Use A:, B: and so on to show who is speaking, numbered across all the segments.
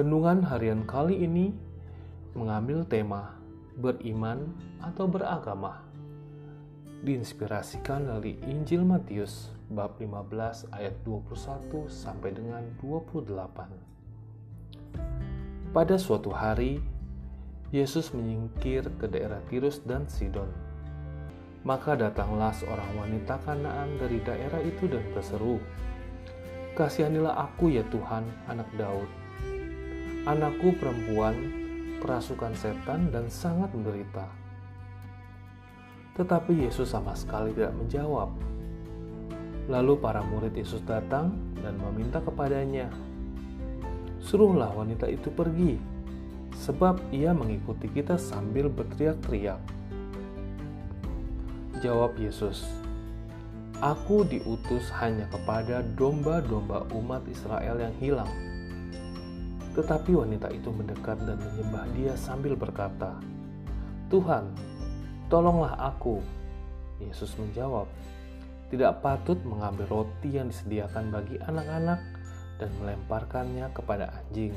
A: Renungan harian kali ini mengambil tema beriman atau beragama. Diinspirasikan dari Injil Matius bab 15 ayat 21 sampai dengan 28. Pada suatu hari, Yesus menyingkir ke daerah Tirus dan Sidon. Maka datanglah seorang wanita Kanaan dari daerah itu dan berseru, Kasihanilah aku ya Tuhan, anak Daud. Anakku perempuan kerasukan setan dan sangat menderita. Tetapi Yesus sama sekali tidak menjawab. Lalu para murid Yesus datang dan meminta kepadanya, "Suruhlah wanita itu pergi, sebab ia mengikuti kita sambil berteriak-teriak." Jawab Yesus, "Aku diutus hanya kepada domba-domba umat Israel yang hilang." Tetapi wanita itu mendekat dan menyembah dia sambil berkata, "Tuhan, tolonglah aku." Yesus menjawab, tidak patut mengambil roti yang disediakan bagi anak-anak dan melemparkannya kepada anjing.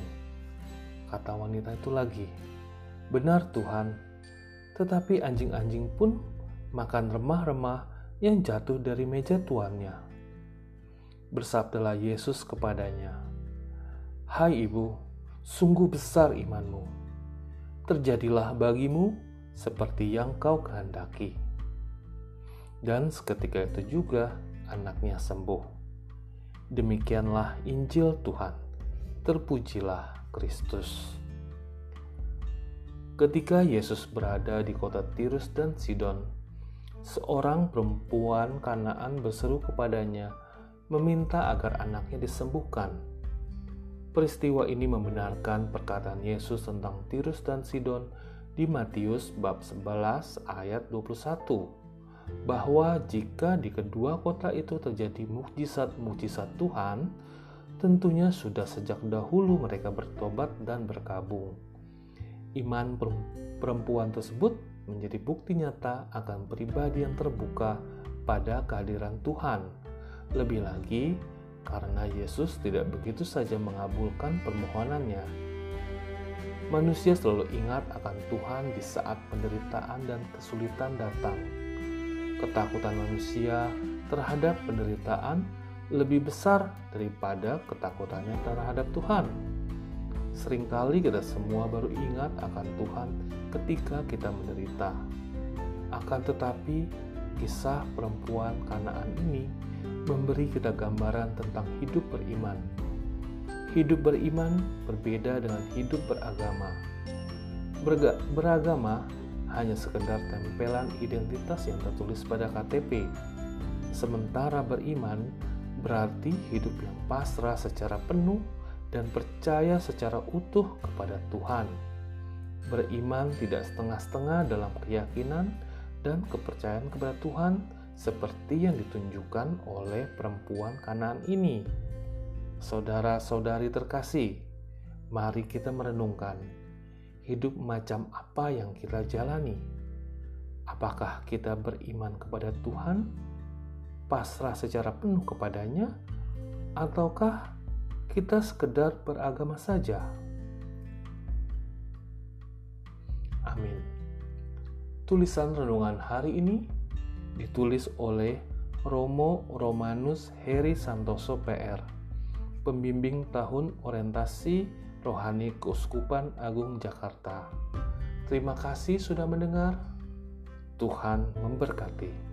A: Kata wanita itu lagi, "Benar, Tuhan, tetapi anjing-anjing pun makan remah-remah yang jatuh dari meja tuannya." Bersabdalah Yesus kepadanya, "Hai ibu, sungguh besar imanmu. Terjadilah bagimu seperti yang kau kehendaki." dan seketika itu juga anaknya sembuh. Demikianlah Injil Tuhan. Terpujilah Kristus. Ketika Yesus berada di kota Tirus dan Sidon, seorang perempuan Kanaan berseru kepadanya meminta agar anaknya disembuhkan. Peristiwa ini membenarkan perkataan Yesus tentang Tirus dan Sidon di Matius bab 11 ayat 21 bahwa jika di kedua kota itu terjadi mukjizat-mukjizat Tuhan, tentunya sudah sejak dahulu mereka bertobat dan berkabung. Iman perempuan tersebut menjadi bukti nyata akan pribadi yang terbuka pada kehadiran Tuhan. Lebih lagi, karena Yesus tidak begitu saja mengabulkan permohonannya. Manusia selalu ingat akan Tuhan di saat penderitaan dan kesulitan datang ketakutan manusia terhadap penderitaan lebih besar daripada ketakutannya terhadap Tuhan. Seringkali kita semua baru ingat akan Tuhan ketika kita menderita. Akan tetapi, kisah perempuan Kanaan ini memberi kita gambaran tentang hidup beriman. Hidup beriman berbeda dengan hidup beragama. Berga beragama hanya sekedar tempelan identitas yang tertulis pada KTP. Sementara beriman berarti hidup yang pasrah secara penuh dan percaya secara utuh kepada Tuhan. Beriman tidak setengah-setengah dalam keyakinan dan kepercayaan kepada Tuhan seperti yang ditunjukkan oleh perempuan kanan ini. Saudara-saudari terkasih, mari kita merenungkan hidup macam apa yang kita jalani. Apakah kita beriman kepada Tuhan, pasrah secara penuh kepadanya, ataukah kita sekedar beragama saja? Amin. Tulisan renungan hari ini ditulis oleh Romo Romanus Heri Santoso PR, pembimbing tahun orientasi Rohani Keuskupan Agung Jakarta. Terima kasih sudah mendengar. Tuhan memberkati.